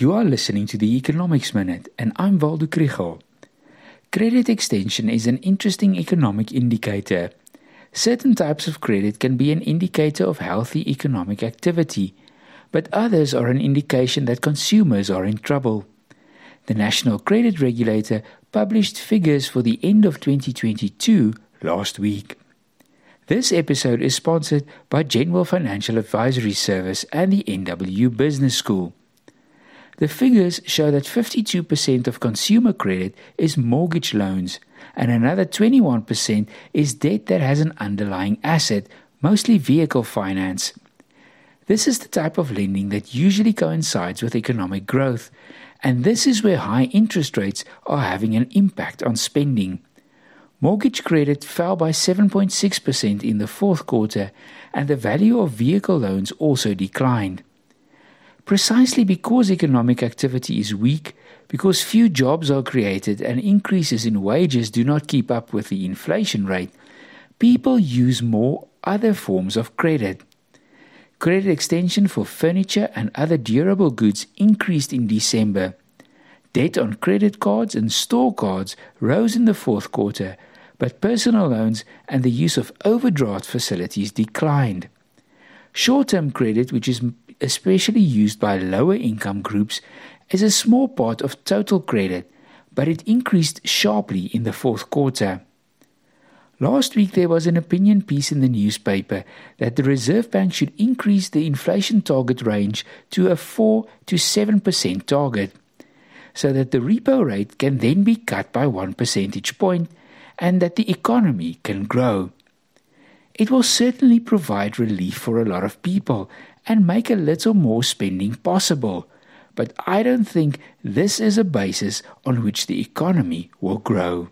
You are listening to the Economics Minute, and I'm Waldo Krugell. Credit extension is an interesting economic indicator. Certain types of credit can be an indicator of healthy economic activity, but others are an indication that consumers are in trouble. The National Credit Regulator published figures for the end of 2022 last week. This episode is sponsored by Jenwil Financial Advisory Service and the NWU Business School. The figures show that 52% of consumer credit is mortgage loans, and another 21% is debt that has an underlying asset, mostly vehicle finance. This is the type of lending that usually coincides with economic growth, and this is where high interest rates are having an impact on spending. Mortgage credit fell by 7.6% in the fourth quarter, and the value of vehicle loans also declined precisely because economic activity is weak, because few jobs are created and increases in wages do not keep up with the inflation rate, people use more other forms of credit. Credit extension for furniture and other durable goods increased in December. Debt on credit cards and store cards rose in the fourth quarter, but personal loans and the use of overdraft facilities declined. Short term credit, which is especially used by lower income groups, as a small part of total credit, but it increased sharply in the fourth quarter. Last week, there was an opinion piece in the newspaper that the Reserve Bank should increase the inflation target range to a 4 to 7% target, so that the repo rate can then be cut by one percentage point and that the economy can grow. It will certainly provide relief for a lot of people and make a little more spending possible. But I don't think this is a basis on which the economy will grow.